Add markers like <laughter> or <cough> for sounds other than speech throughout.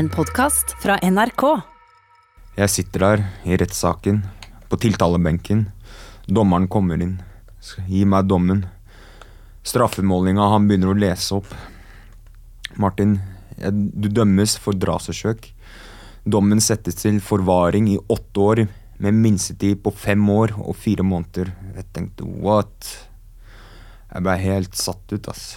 En podkast fra NRK. Jeg sitter der i rettssaken, på tiltalebenken. Dommeren kommer inn, gir meg dommen. Straffemålinga, han begynner å lese opp. Martin, du dømmes for drapsforsøk. Dommen settes til forvaring i åtte år, med minstetid på fem år og fire måneder. Jeg tenkte what? Jeg ble helt satt ut, ass.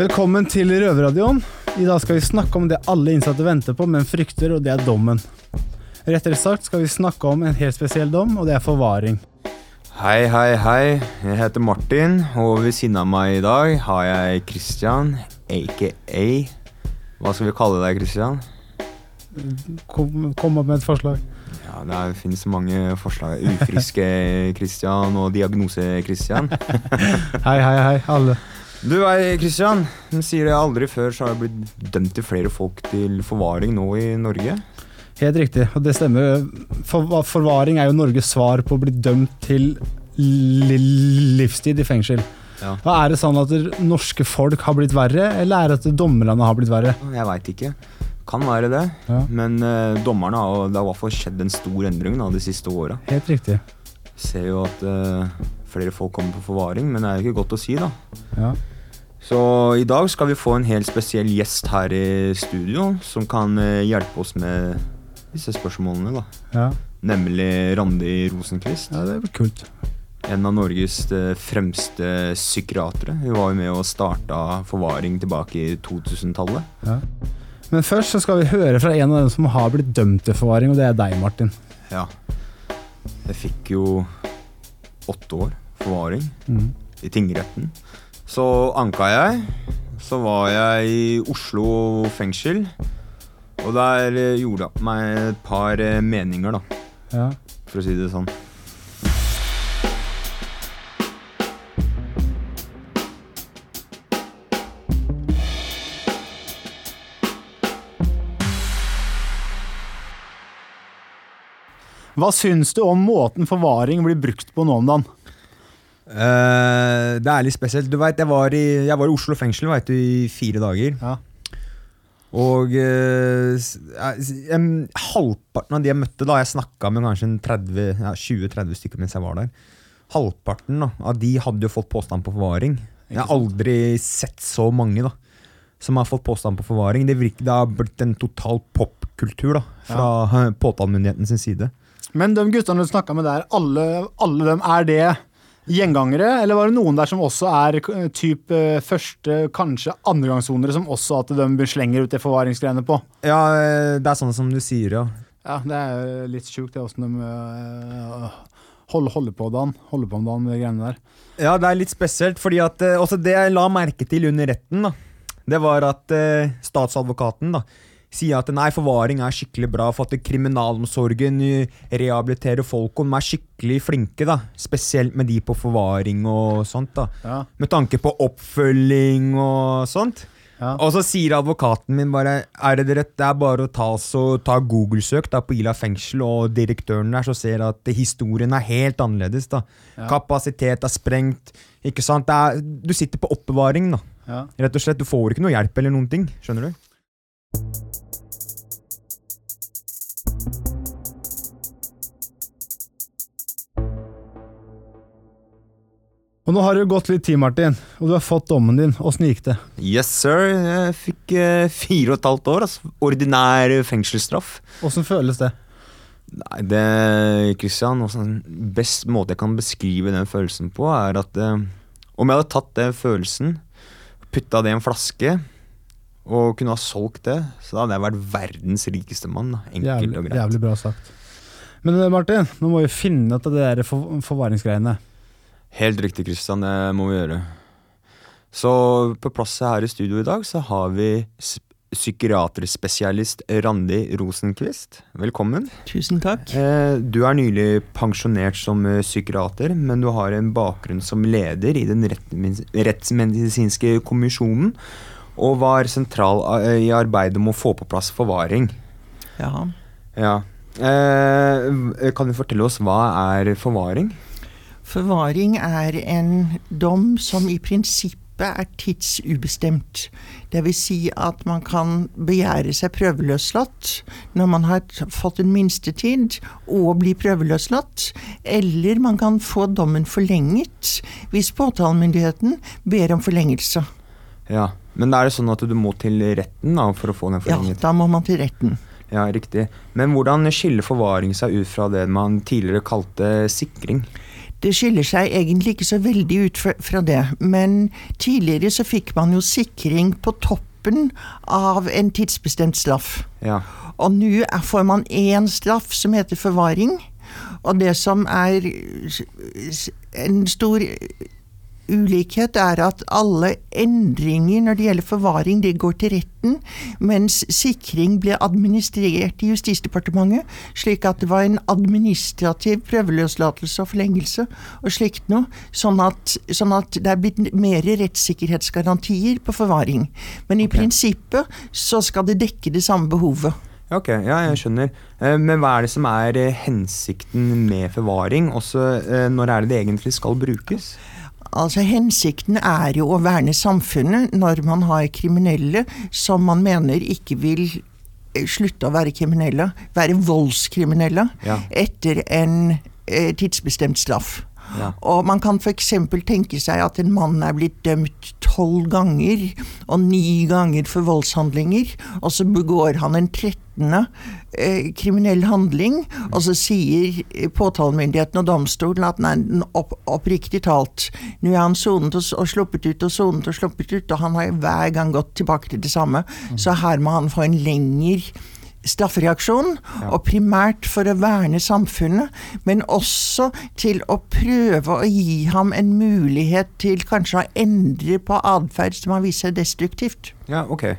Velkommen til Røverradioen. I dag skal vi snakke om det alle innsatte venter på, men frykter, og det er dommen. Rettere sagt skal vi snakke om en helt spesiell dom, og det er forvaring. Hei, hei, hei. Jeg heter Martin, og ved siden av meg i dag har jeg Christian, aka Hva skal vi kalle deg, Christian? Kom, kom opp med et forslag. Ja, Det finnes mange forslag. Ufriske <laughs> Christian og diagnose-Christian. Hei, hei, hei, alle. Du Kristian, Christian. De sier det aldri før, så har jeg blitt dømt til flere folk til forvaring nå i Norge. Helt riktig, og det stemmer. For, forvaring er jo Norges svar på å bli dømt til livstid i fengsel. Ja. Er det sånn at det norske folk har blitt verre, eller er det at dommerne har blitt verre? Jeg veit ikke. Kan være det. Ja. Men uh, dommerne har det har i hvert fall skjedd en stor endring da, de siste åra. Helt riktig. Ser jo at uh, flere folk kommer på forvaring, men det er jo ikke godt å si, da. Ja. Så i dag skal vi få en helt spesiell gjest her i studio som kan eh, hjelpe oss med disse spørsmålene, da. Ja. Nemlig Randi Rosenquist. ja, det er kult. En av Norges eh, fremste psykiatere. Hun var jo med og starta forvaring tilbake i 2000-tallet. Ja. Men først så skal vi høre fra en av dem som har blitt dømt til forvaring, og det er deg, Martin. Ja. Jeg fikk jo åtte år forvaring Mm. i tingretten. Så anka jeg. Så var jeg i Oslo fengsel. Og der eh, gjorde jeg meg et par eh, meninger, da, Ja. for å si det sånn. Hva syns du om måten forvaring blir brukt på nå om dagen? Eh, det er litt spesielt. Du vet, jeg var i, jeg var i Oslo fengsel vet du, i fire dager. Ja. Og uh, s- eh, halvparten av de jeg møtte da, jeg snakka med kanskje en 30 ja, 20-30 stykker mens jeg var der. Halvparten da, av de hadde jo fått påstand på forvaring. Jeg har aldri sett så mange da, som har fått påstand på forvaring. Det, virker, det har blitt en total popkultur da, fra ja. <laughs> påtalemyndigheten sin side. Men de guttene du snakka med der, alle, alle dem, er det gjengangere? Eller var det noen der som også er eh, typ eh, første, kanskje andregangssonere, som også at de slenger ut det forvaringsgreiene på? Ja, eh, det er sånn som du sier, ja. Ja, det er litt sjukt det åssen de eh, holder, holder på dagen. Holder på om dagen med de greiene der. Ja, det er litt spesielt, fordi at også det jeg la merke til under retten, da, det var at statsadvokaten da, sier at nei, forvaring er skikkelig bra for at kriminalomsorgen eh, rehabiliterer folk, og de er skikkelig flinke, da, spesielt med de på forvaring og sånt, da. Ja, Med tanke på oppfølging og sånt. ja. Og så sier advokaten min bare Er det rett, det er bare å ta, så, ta Google-søk på Ila fengsel, og direktøren der så ser at historien er helt annerledes. da. Ja. Kapasitet er sprengt. ikke sant? Er, du sitter på oppbevaring, da. ja. Rett og slett, Du får ikke noe hjelp eller noen ting. Skjønner du? Og nå har det gått litt tid, Martin, og du har fått dommen din. Åssen gikk det? Yes, sir. Jeg fikk eh, fire og et halvt år. Altså. Ordinær fengselsstraff. Åssen føles det? Nei, det Christian, også best måte jeg kan beskrive den følelsen på, er at eh, om jeg hadde tatt den følelsen, putta det i en flaske og kunne ha solgt det, så da hadde jeg vært verdens rikeste mann. da. Enkelt Jævlig, og greit. jævlig bra sagt. Men eh, Martin, nå må vi finne ut av det der for, forvaringsgreiene. Helt riktig, Kristian. Det må vi gjøre. Så på plass her i studio i dag så har vi psykiaterspesialist Randi Rosenquist. Velkommen. Tusen takk. Eh, Du er nylig pensjonert som eh, psykiater, men du har en bakgrunn som leder i den rettsmedisinske kommisjonen, og var sentral eh, i arbeidet med å få på plass forvaring. Jaha. Ja. Kan du fortelle oss hva er forvaring? Forvaring er en dom som i prinsippet er tidsubestemt. Vil si at man kan begjære seg prøveløslatt når man har fått en minstetid og bli prøveløslatt, eller man kan få dommen forlenget hvis påtalemyndigheten ber om forlengelse. Ja, Men da er det sånn at du må til retten da, for å få den Ja, da må man til retten. Ja, riktig. Men hvordan skiller forvaring seg ut fra det man tidligere kalte sikring? Det skiller seg egentlig ikke så veldig ut fra, det, men tidligere så fikk man jo sikring på toppen av en tidsbestemt straff. Ja. Og nå får man én straff som heter forvaring. Og det som er en stor ulikhet, er at alle endringer når det gjelder forvaring, det går til retten, mens sikring ble administrert i Justisdepartementet, slik at det var en administrativ prøveløslatelse og forlengelse og slikt noe, sånn at, sånn at det er blitt mer rettssikkerhetsgarantier på forvaring. Men i okay. prinsippet så skal det dekke det samme behovet. Ok, ja, jeg skjønner. Eh, Men hva er det som er eh, hensikten med forvaring? Også eh, når er det det egentlig skal brukes? Altså Hensikten er jo å verne samfunnet når man har kriminelle som man mener ikke vil eh, slutte å være kriminelle, være voldskriminelle, Ja. etter en eh, tidsbestemt straff. Ja. Og man kan f.eks. tenke seg at en mann er blitt dømt tolv ganger, og ni ganger for voldshandlinger, og så begår han en trettende eh, kriminell handling, og så sier eh, påtalemyndigheten og domstolen at nei, opp, oppriktig talt, nå er han sonet og, og sluppet ut og sonet og sluppet ut, og han har hver gang gått tilbake til det samme, så her må han få en lengre straffereaksjon, og primært for å verne samfunnet, men også til å prøve å gi ham en mulighet til kanskje å endre på atferd som har vist seg destruktivt. Ja, ok.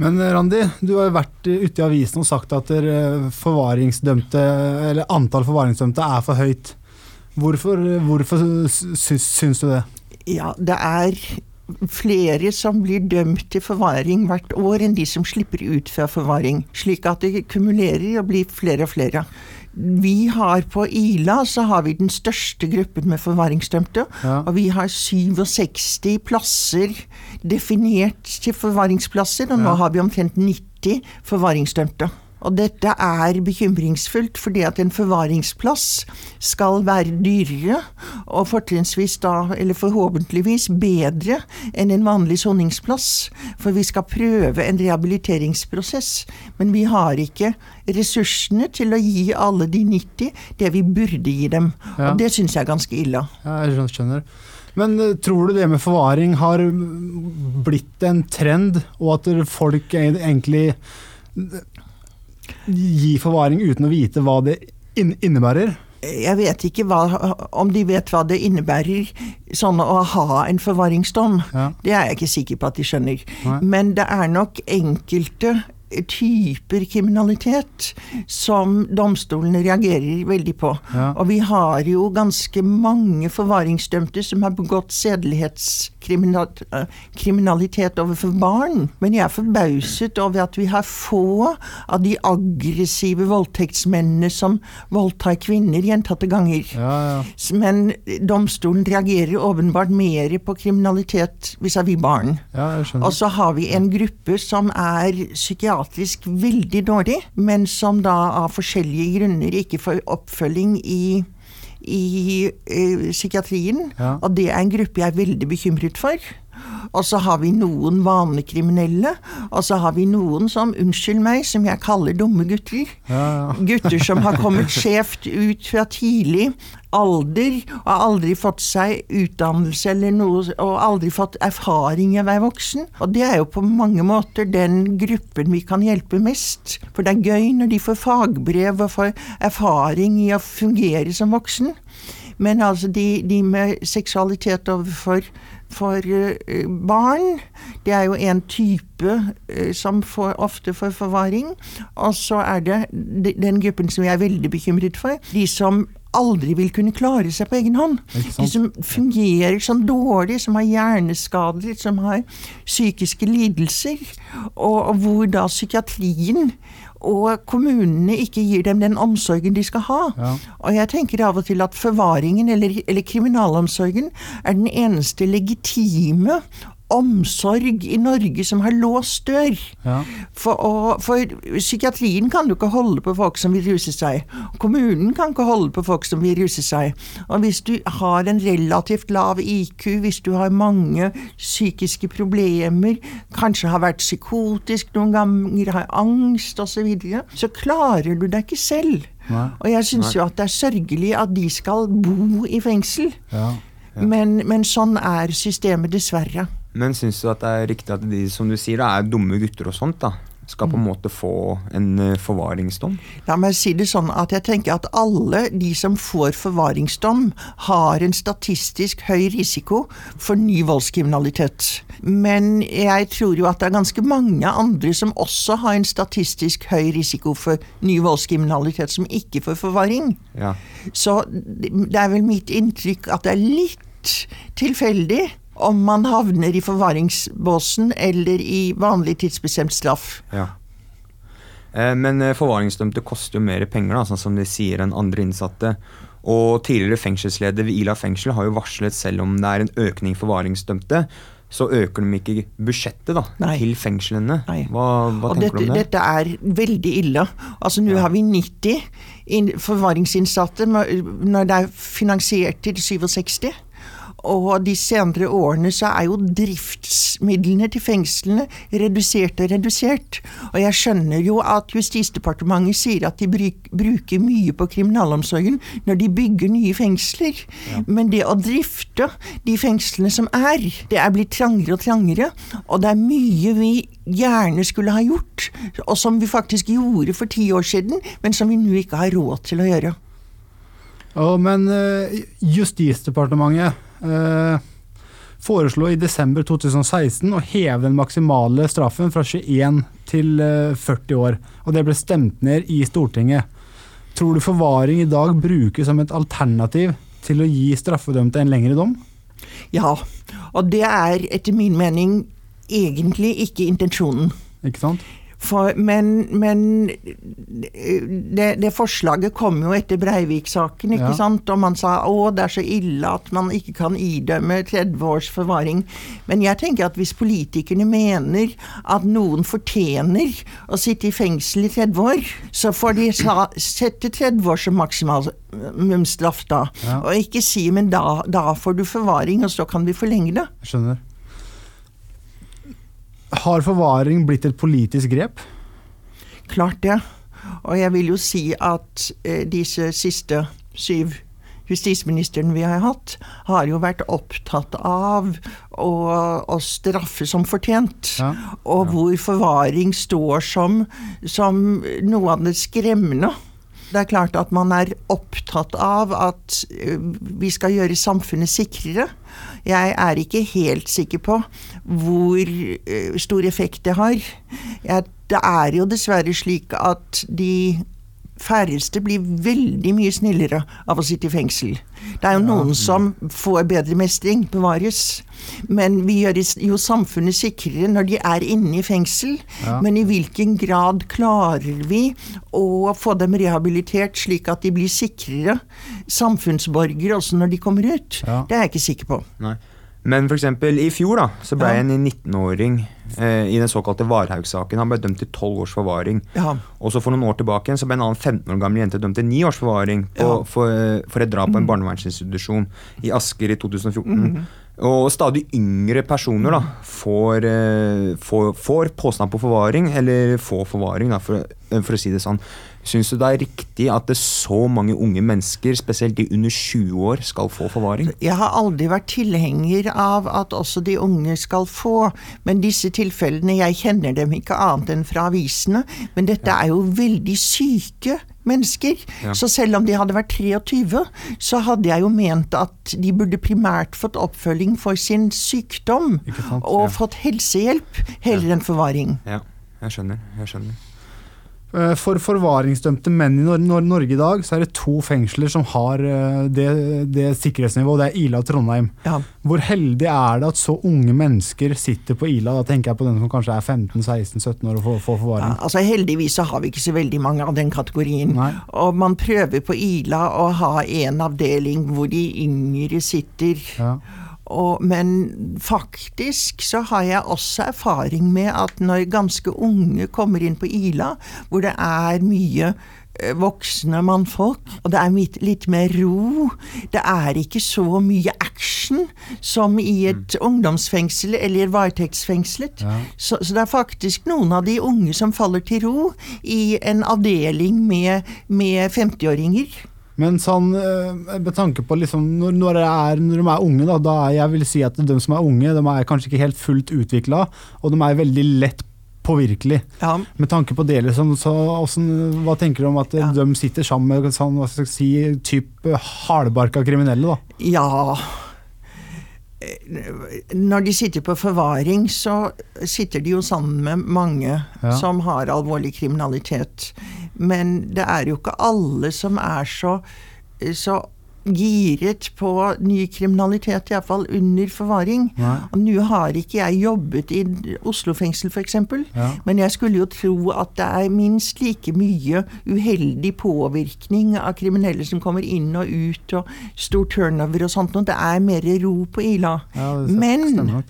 Men eh, Randi, du har jo vært ute i avisen og sagt at eh, forvaringsdømte, eller antall forvaringsdømte er for høyt. Hvorfor, eh, hvorfor syns du det? Ja, det er flere som blir dømt til forvaring hvert år enn de som slipper ut fra forvaring, slik at det kumulerer og blir flere og flere. Vi har på Ila så har vi den største gruppen med forvaringsdømte, Ja. og vi har 67 plasser definert til forvaringsplasser, og nå Ja. har vi omtrent 90 forvaringsdømte. Og dette er bekymringsfullt, fordi at en forvaringsplass skal være dyrere, og fortrinnsvis da, eller forhåpentligvis bedre enn en vanlig soningsplass. For vi skal prøve en rehabiliteringsprosess, men vi har ikke ressursene til å gi alle de 90 det vi burde gi dem. Ja. Og det syns jeg er ganske ille. Ja, jeg skjønner-. Men eh, tror du det med forvaring har blitt en trend, og at folk egentlig gir forvaring uten å vite hva det innebærer? Jeg vet ikke hva, om de vet hva det innebærer sånn å ha en forvaringsdom. Ja. Det er jeg ikke sikker på at de skjønner. Nei. Men det er nok enkelte typer kriminalitet som domstolene reagerer veldig på. Ja. Og vi har jo ganske mange forvaringsdømte som har begått sedelighetskriminalitet overfor barn. Men jeg er forbauset over at vi har få av de aggressive voldtektsmennene som voldtar kvinner gjentatte ganger. Ja, ja. Men domstolen reagerer åpenbart mer på kriminalitet vis-à-vis barn. ja. Og så har vi en gruppe som er psykiatrisk veldig dårlig, men som da av forskjellige grunner ikke får oppfølging i, i ø, psykiatrien. Ja. Og det er en gruppe jeg er veldig bekymret for. Og så har vi noen vanekriminelle, og så har vi noen som, unnskyld meg, som jeg kaller dumme gutter. Ja, ja. Gutter som har kommet <laughs> skjevt ut fra tidlig alder, og aldri fått seg utdannelse eller noe, og aldri fått erfaring i å være voksen. Og det er jo på mange måter den gruppen vi kan hjelpe mest. For det er gøy når de får fagbrev og får erfaring i å fungere som voksen. Men altså de, de med seksualitet overfor for eh, barn, det er jo en type eh, som får, ofte får forvaring. Og så er det den gruppen som jeg er veldig bekymret for. De som aldri vil kunne klare seg på egen hånd. De som fungerer sånn dårlig, som har hjerneskader, som har psykiske lidelser, og, og hvor da psykiatrien og kommunene ikke gir dem den omsorgen de skal ha. Ja. Og jeg tenker av og til at forvaringen, eller, eller kriminalomsorgen, er den eneste legitime omsorg i Norge som har låst dør. Ja. For, og, for psykiatrien kan jo ikke holde på folk som vil ruse seg. Kommunen kan ikke holde på folk som vil ruse seg. Og hvis du har en relativt lav IQ, hvis du har mange psykiske problemer, kanskje har vært psykotisk noen ganger, har angst osv., så, videre, så klarer du deg ikke selv. Nei. Og jeg syns jo at det er sørgelig at de skal bo i fengsel. Ja. Men, men sånn er systemet, dessverre. Men syns du at det er riktig at de som du sier da, er dumme gutter og sånt, da, skal på en måte få en eh, forvaringsdom? La meg si det sånn at jeg tenker at alle de som får forvaringsdom, har en statistisk høy risiko for ny voldskriminalitet. Men jeg tror jo at det er ganske mange andre som også har en statistisk høy risiko for ny voldskriminalitet, som ikke får forvaring. Ja. Så det er vel mitt inntrykk at det er litt tilfeldig om man havner i forvaringsbåsen eller i vanlig tidsbestemt straff. ja. Eh, Men eh, forvaringsdømte koster jo mer penger, da, sånn som de sier, enn andre innsatte. Og tidligere fengselsleder ved Ila fengsel har jo varslet selv om det er en økning i forvaringsdømte, så øker de ikke budsjettet da, Nei. til fengslene. Nei. Hva, hva tenker dette, du om det? dette er veldig ille. Altså Nå har vi 90 forvaringsinnsatte når det er finansiert til 67. Og de senere årene så er jo driftsmidlene til fengslene redusert og redusert. Og jeg skjønner jo at Justisdepartementet sier at de bruk, bruker mye på kriminalomsorgen når de bygger nye fengsler. Men det å drifte de fengslene som er, det er blitt trangere og trangere. Og det er mye vi gjerne skulle ha gjort, og som vi faktisk gjorde for ti år siden, men som vi nå ikke har råd til å gjøre. Å, men eh, Justisdepartementet foreslo i desember 2016 å heve den maksimale straffen fra 21 til eh, 40 år. Og det ble stemt ned i Stortinget. Tror du forvaring i dag brukes som et alternativ til å gi straffedømte en lengre dom? Ja, og det er etter min mening egentlig ikke intensjonen. Ikke sant? For, men men det, det forslaget kom jo etter Breivik-saken, ikke Ja. sant? Og man sa å, det er så ille at man ikke kan idømme 30 års forvaring. Men jeg tenker at hvis politikerne mener at noen fortjener å sitte i fengsel i 30 år, så får de sa, sette 30 år som maksimumsstraff da. Ja. Og ikke si men da, da får du forvaring, og så kan vi forlenge det. Jeg skjønner. Har forvaring blitt et politisk grep? Klart det. Og jeg vil jo si at eh, disse siste syv justisministrene vi har hatt, har jo vært opptatt av å, å straffe som fortjent. Ja. Og hvor forvaring står som, som noe av det skremmende. Det er klart at man er opptatt av at eh, vi skal gjøre samfunnet sikrere. Jeg er ikke helt sikker på hvor eh, stor effekt det har. Jeg, det er jo dessverre slik at de færreste blir veldig mye snillere av å sitte i fengsel. Det er jo noen som får bedre mestring, bevares. Men vi gjør jo samfunnet sikrere når de er inne i fengsel. Ja. Men i hvilken grad klarer vi å få dem rehabilitert slik at de blir sikrere samfunnsborgere også når de kommer ut? Ja. Det er jeg ikke sikker på. Nei. Men eksempel i fjor da, så ble Ja. en 19-åring eh, i den såkalte Varhaug-saken han ble dømt til 12 års forvaring. Ja. Og så for noen år tilbake så ble en annen 15 år gammel jente dømt til 9 års forvaring på, Ja. for, eh, for et drap på en barnevernsinstitusjon i Asker i 2014. Og stadig yngre personer da, får, eh, får, får påstand på forvaring, eller får forvaring, da, for, eh, for å si det sånn. Syns du det er riktig at det er så mange unge mennesker, spesielt de under 20 år, skal få forvaring? Jeg har aldri vært tilhenger av at også de unge skal få, men disse tilfellene, jeg kjenner dem ikke annet enn fra avisene, men dette er jo veldig syke mennesker. Ja. Så selv om de hadde vært 23, så hadde jeg jo ment at de burde primært fått oppfølging for sin sykdom, og Ja. fått helsehjelp heller enn forvaring. Ja, jeg skjønner. Jeg skjønner. Eh, For forvaringsdømte menn i Nor Nor Norge i dag, så er det to fengsler som har eh, det, det sikkerhetsnivået. Det er Ila og Trondheim. Ja. Hvor heldig er det at så unge mennesker sitter på Ila? Da tenker jeg på den som kanskje er 15-16-17 år og får, får Ja, forvaring. altså Heldigvis så har vi ikke så veldig mange av den kategorien. Nei. Og man prøver på Ila å ha en avdeling hvor de yngre sitter. Ja. Og, men faktisk så har jeg også erfaring med at når ganske unge kommer inn på Ila, hvor det er mye eh, voksne mannfolk, og det er litt, mer ro. Det er ikke så mye action som i et ungdomsfengsel eller varetektsfengslet. Ja. Så, så det er faktisk noen av de unge som faller til ro i en avdeling med, med 50-åringer. Men sånn, eh, med tanke på liksom, når, når, det er, når de er unge, da, da jeg vil si at de som er unge, de er kanskje ikke helt fullt utvikla, og de er veldig lett påvirkelig. Ja. Med tanke på det, liksom, så hvordan, hva tenker du om at Ja. de sitter sammen med sånn, hva skal jeg si, typ eh, hardbarka kriminelle? da? Ja Eh, Når de sitter på forvaring, så sitter de jo sammen med mange Ja. som har alvorlig kriminalitet. Men det er jo ikke alle som er så, så giret på ny kriminalitet, iallfall under forvaring. Ja. Og nå har ikke jeg jobbet i Oslo fengsel, f.eks. Ja. Men jeg skulle jo tro at det er minst like mye uheldig påvirkning av kriminelle som kommer inn og ut, og stor turnover og sånt. Og det er mer ro på Ila. Ja, Men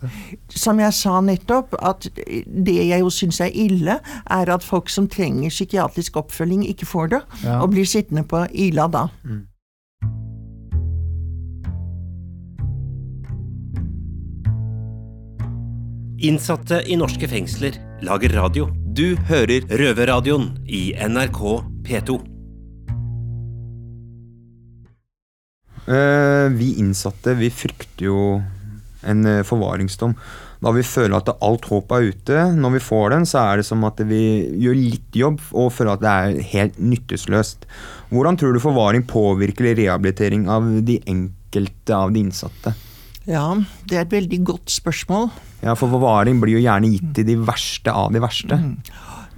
som jeg sa nettopp, at det jeg jo syns er ille, er at folk som trenger psykiatrisk oppfølging, ikke får det, og blir sittende på Ila da. Innsatte i norske fengsler lager radio. Du hører Røverradioen i NRK P2. Eh, vi innsatte vi frykter jo en eh, forvaringsdom. Da vi føler at alt håp er ute. Når vi får den, så er det som at vi gjør litt jobb og føler at det er helt nytteløst. Hvordan tror du forvaring påvirker rehabilitering av de enkelte av de innsatte? Ja, det er et veldig godt spørsmål. Ja, For forvaring blir jo gjerne gitt til de verste av de verste.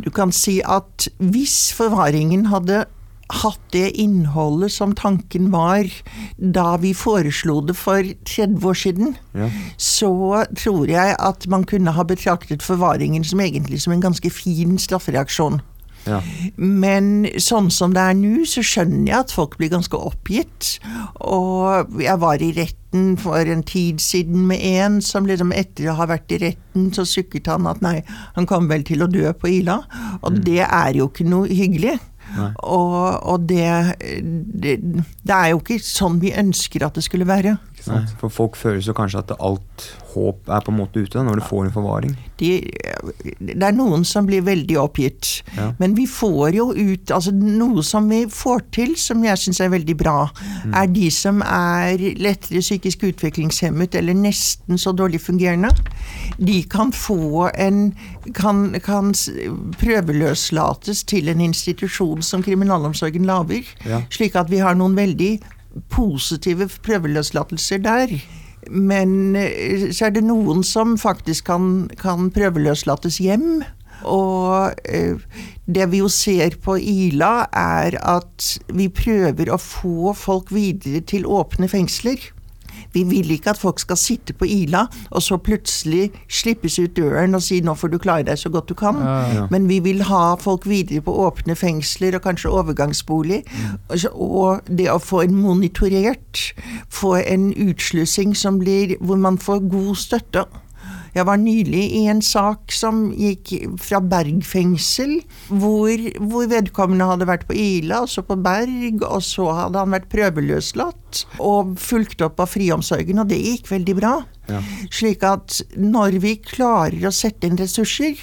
Du kan si at hvis forvaringen hadde hatt det innholdet som tanken var da vi foreslo det for 30 år siden, Ja. så tror jeg at man kunne ha betraktet forvaringen som egentlig som en ganske fin straffereaksjon. Ja. Men sånn som det er nå, så skjønner jeg at folk blir ganske oppgitt. Og jeg var i retten for en tid siden med en som liksom etter å ha vært i retten, så sukket han at nei, han kom vel til å dø på Ila. Og det er jo ikke noe hyggelig. Og, og det, det Det er jo ikke sånn vi ønsker at det skulle være. Nei, for folk føler jo kanskje at alt håp er på en måte ute når du får en forvaring. de, det er noen som blir veldig oppgitt. Ja. Men vi får jo ut altså Noe som vi får til, som jeg syns er veldig bra, er de som er lettere psykisk utviklingshemmet eller nesten så dårlig fungerende. De kan få en kan, kan prøveløslates til en institusjon som kriminalomsorgen lager. Ja. Slik at vi har noen veldig positive prøveløslatelser der. Men eh, så er det noen som faktisk kan, kan prøveløslates hjem. Og eh, det vi jo ser på Ila, er at vi prøver å få folk videre til åpne fengsler. Vi vil ikke at folk skal sitte på Ila og så plutselig slippes ut døren og si 'nå får du klare deg så godt du kan'. ja. Men vi vil ha folk videre på åpne fengsler og kanskje overgangsbolig. Og Og det å få en monitorert, få en utslussing som blir, hvor man får god støtte. Jeg var nylig i en sak som gikk fra Berg fengsel, hvor, hvor vedkommende hadde vært på Ila, og så på Berg, og så hadde han vært prøveløslatt og fulgt opp av friomsorgen, og det gikk veldig bra. Ja. Slik at når vi klarer å sette inn ressurser,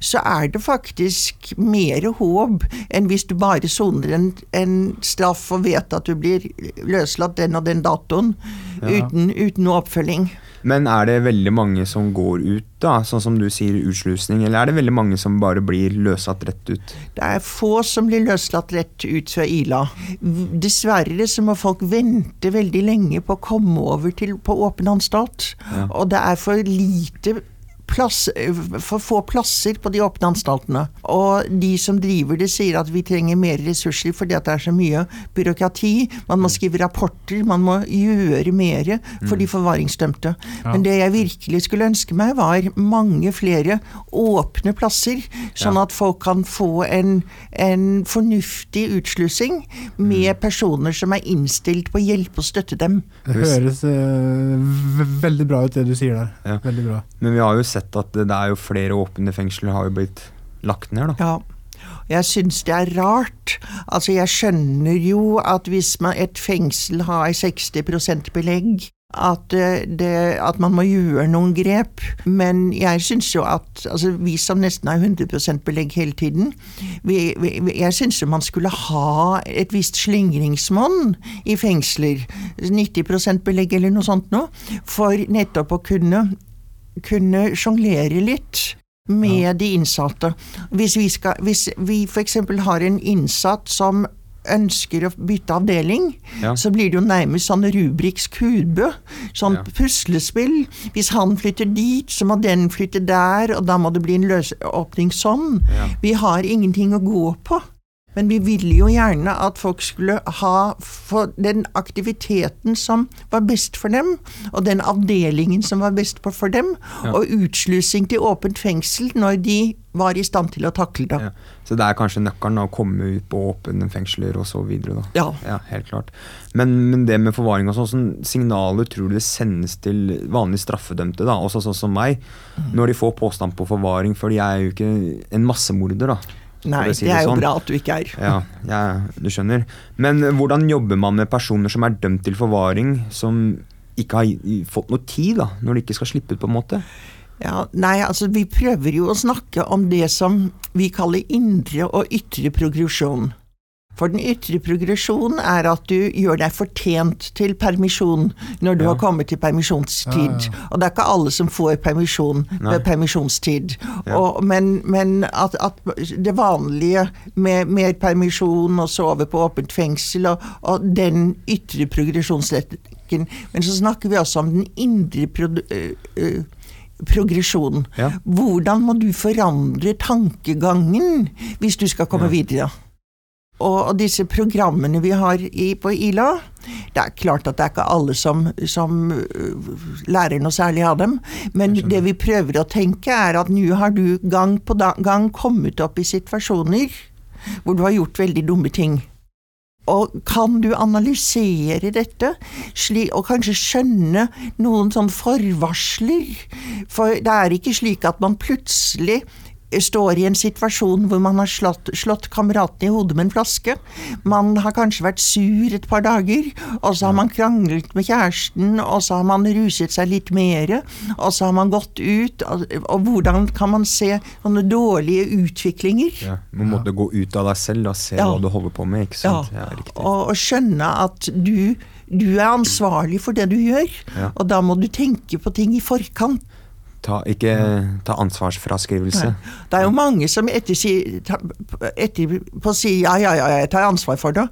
så er det faktisk mer håp enn hvis du bare soner en, en straff og vet at du blir løslatt den og den datoen uten, uten noe oppfølging. Men er det veldig mange som går ut, da, sånn som du sier utslusning, eller er det veldig mange som bare blir løslatt rett ut? Det er få som blir løslatt rett ut fra Ila. Dessverre så må folk vente veldig lenge på å komme over til, på åpen anstalt. Og det er for lite plass, for få plasser på de åpne anstaltene. Og de som driver det, sier at vi trenger mer ressurser fordi at det er så mye byråkrati. Man må skrive rapporter, man må gjøre mer for de forvaringsdømte. Men det jeg virkelig skulle ønske meg, var mange flere åpne plasser, sånn at folk kan få en, en fornuftig utslussing med personer som er innstilt på å hjelpe og støtte dem. Det høres uh, veldig bra ut, det du sier der. Ja. Veldig bra. Men vi har jo sett at det er jo flere åpne fengsler har jo blitt lagt ned, da. Ja. Jeg syns det er rart. Altså, jeg skjønner jo at hvis man, et fengsel har 60 belegg, at, eh, det, at man må gjøre noen grep. Men jeg syns jo at altså, vi som nesten har 100% belegg hele tiden, vi, vi, jeg syns jo man skulle ha et visst slingringsmonn i fengsler. 90% belegg eller noe sånt noe. For nettopp å kunne kunne sjonglere litt med de innsatte. Hvis vi, skal, hvis vi f.eks. har en innsatt som ønsker å bytte avdeling, Ja. så blir det jo nærmest sånn Rubriks kube. Sånn Ja. puslespill. Hvis han flytter dit, så må den flytte der, og da må det bli en løsåpning sånn. Ja. Vi har ingenting å gå på. Men vi ville jo gjerne at folk skulle ha den aktiviteten som var best for dem, og den avdelingen som var best for dem, Ja. og utslusing til åpent fengsel når de var i stand til å takle det. Ja. Så det er kanskje nøkkelen å komme ut på åpne fengsler videre. Ja. Ja, helt klart. Men, men det med forvaring og sånn, sånn signaler tror du det sendes til vanlige straffedømte, da, også sånn som meg, når de får påstand på forvaring, for jeg er jo ikke en massemorder, da. Nei, si det er jo sånn. bra at du ikke er. Ja, ja, du skjønner. Men hvordan jobber man med personer som er dømt til forvaring, som ikke har fått noe tid, da, når de ikke skal slippe ut, på en måte? Ja, nei, altså vi prøver jo å snakke om det som vi kaller indre og ytre progresjon. For den ytre progresjonen er at du gjør deg fortjent til permisjon når du Ja. har kommet til permisjonstid. Ja, ja. Og det er ikke alle som får permisjon ved permisjonstid. Og, men men at, at det vanlige med mer permisjon og sove på åpent fengsel og, og den ytre progresjonsretten Men så snakker vi også om den indre produ- øh, progresjon. Hvordan må du forandre tankegangen hvis du skal komme videre? Og, disse programmene vi har i, på Ila, det er klart at det er ikke alle som, som øh, lærer noe særlig av dem, men det vi prøver å tenke er at nå har du gang på gang kommet opp i situasjoner hvor du har gjort veldig dumme ting. Og kan du analysere dette, slik, og kanskje skjønne noen sånn forvarsler? For det er ikke slik at man plutselig står i en situasjon hvor man har slått, slått kameraten i hodet med en flaske. Man har kanskje vært sur et par dager, og så har man kranglet med kjæresten, og så har man ruset seg litt mere, og så har man gått ut, og, og hvordan kan man se sånne dårlige utviklinger? Ja, Man måtte gå ut av deg selv og se Ja. hva du holder på med, ikke sant? Ja, ja og, og skjønne at du, du er ansvarlig for det du gjør, Ja. og da må du tenke på ting i forkant. Ta, ikke ta ansvarsfraskrivelse. Det er jo mange som etterpå sier ja, ja, ja, jeg tar ansvar for det,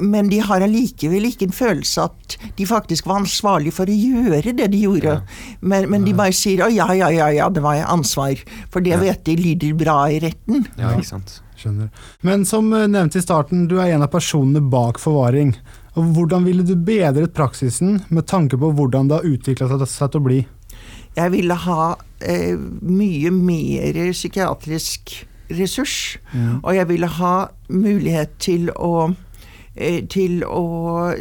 men de har allikevel ikke en følelse at de faktisk var ansvarlig for å gjøre det de gjorde. Men, men de bare sier å ja, ja, ja, ja, det var ansvar, for det vet de lyder bra i retten. Ja, ikke sant. Skjønner. Men som eh, nevnt i starten, du er en av personene bak forvaring. Og Hvordan ville du bedret praksisen med tanke på hvordan det har utvikla seg til å bli? Jeg ville ha eh, mye mer psykiatrisk ressurs. Og jeg ville ha mulighet til å eh, til å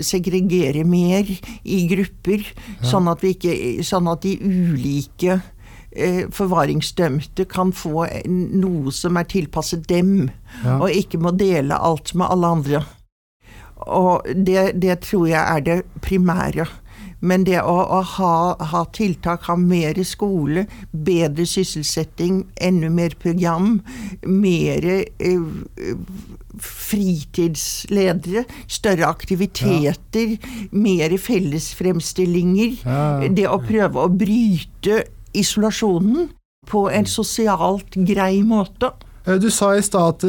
segregere mer i grupper, sånn, at vi ikke, sånn at de ulike eh, forvaringsdømte kan få noe som er tilpasset dem, Ja. og ikke må dele alt med alle andre. Og det, det tror jeg er det primære. Men det å, å ha, ha tiltak, ha mer skole, bedre sysselsetting, enda mer program, mer eh, fritidsledere, større aktiviteter, mer fellesfremstillinger. Ja. Det å prøve å bryte isolasjonen på en sosialt grei måte. Eh, Du sa i stad at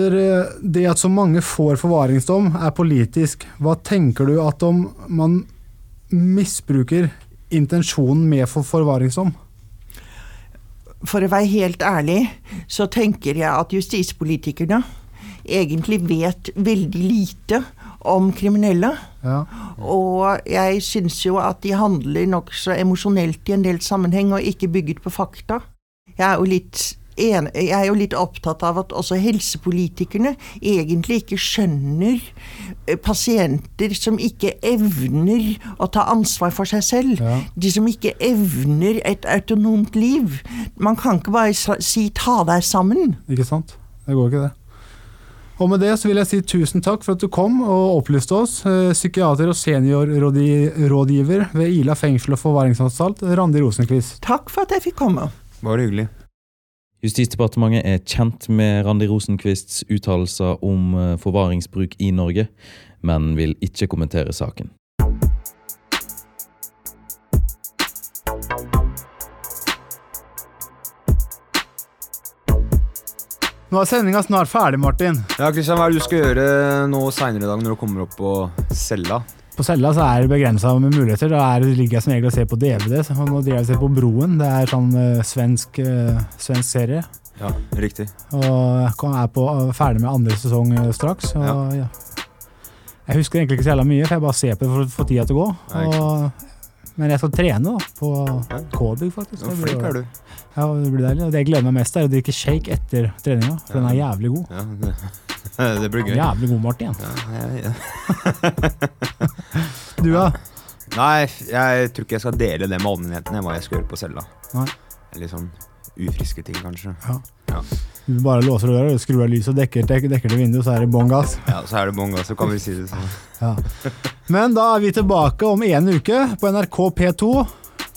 det at så mange får forvaringsdom, er politisk. Hva tenker du at om man misbruker intensjonen med for forvaringsdom? for å være helt ærlig, så tenker jeg at justispolitikerne egentlig vet veldig lite om kriminelle. Ja. Og jeg syns jo at de handler nokså emosjonelt i en del sammenheng, og ikke bygget på fakta. Jeg er jo litt en, jeg er jo litt opptatt av at også helsepolitikerne egentlig ikke skjønner eh, pasienter som ikke evner å ta ansvar for seg selv. Ja. De som ikke evner et autonomt liv. Man kan ikke bare si 'ta deg sammen'. Ikke sant? Det går ikke, det. Og med det så vil jeg si tusen takk for at du kom og opplyste oss. Eh, Psykiater og seniorrådgiver ved Ila fengsel og forvaringsanstalt, Randi Rosenquist. Takk for at jeg fikk komme. Bare hyggelig. Justisdepartementet er kjent med Randi Rosenquists uttalelser om eh, forvaringsbruk i Norge, men vil ikke kommentere saken. Nå er sendinga snart ferdig, Martin. Ja, Kristian, hva er det du skal gjøre nå seinere i dag når du kommer opp på cella? På cella så er det begrensa med muligheter. Da er, ligger jeg som regel og ser på DVD. så Nå driver jeg og ser på Broen. Det er sånn uh, svensk, uh, svensk serie. Ja, riktig. Og jeg er på, ferdig med andre sesong eh, straks. Og, ja. Jeg husker egentlig ikke så jævla mye, for jeg bare ser på det for å få tida til å gå. Ja, Og, men jeg skal trene da, på Ja. K-bygg, faktisk. Ja, flink er du. Ja, det blir deilig. Og det jeg gleder meg mest, er å drikke shake etter treninga. For den er jævlig god. Ja, det, det blir gøy. Jævlig god, Martin. Ja, ja. <laughs> Du, da? Nei, jeg tror ikke jeg skal dele det med allmennheten, hva jeg skal gjøre på cella. Litt sånn ufriske ting, kanskje. Du bare låser døra, skrur av lyset og dekker, dekker, dekker til vinduet, så er det bånn gass. Ja, så er det bonga, så kan vi si det sånn. <laughs> Ja. Men da er vi tilbake om en uke på NRK P2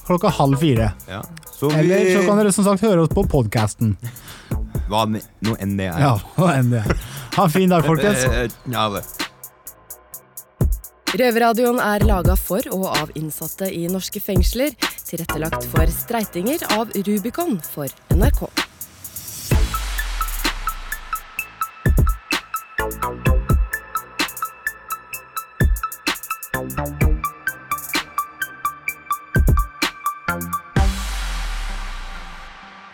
klokka halv fire. Ja. Så vi Eller så kan dere som sagt høre oss på podkasten. Hva nå enn det er. Ja, hva enn det er. Ha en fin dag, folkens. Eh, Ja, det. Røverradioen er laga for og av innsatte i norske fengsler. Tilrettelagt for streitinger av Rubicon for NRK.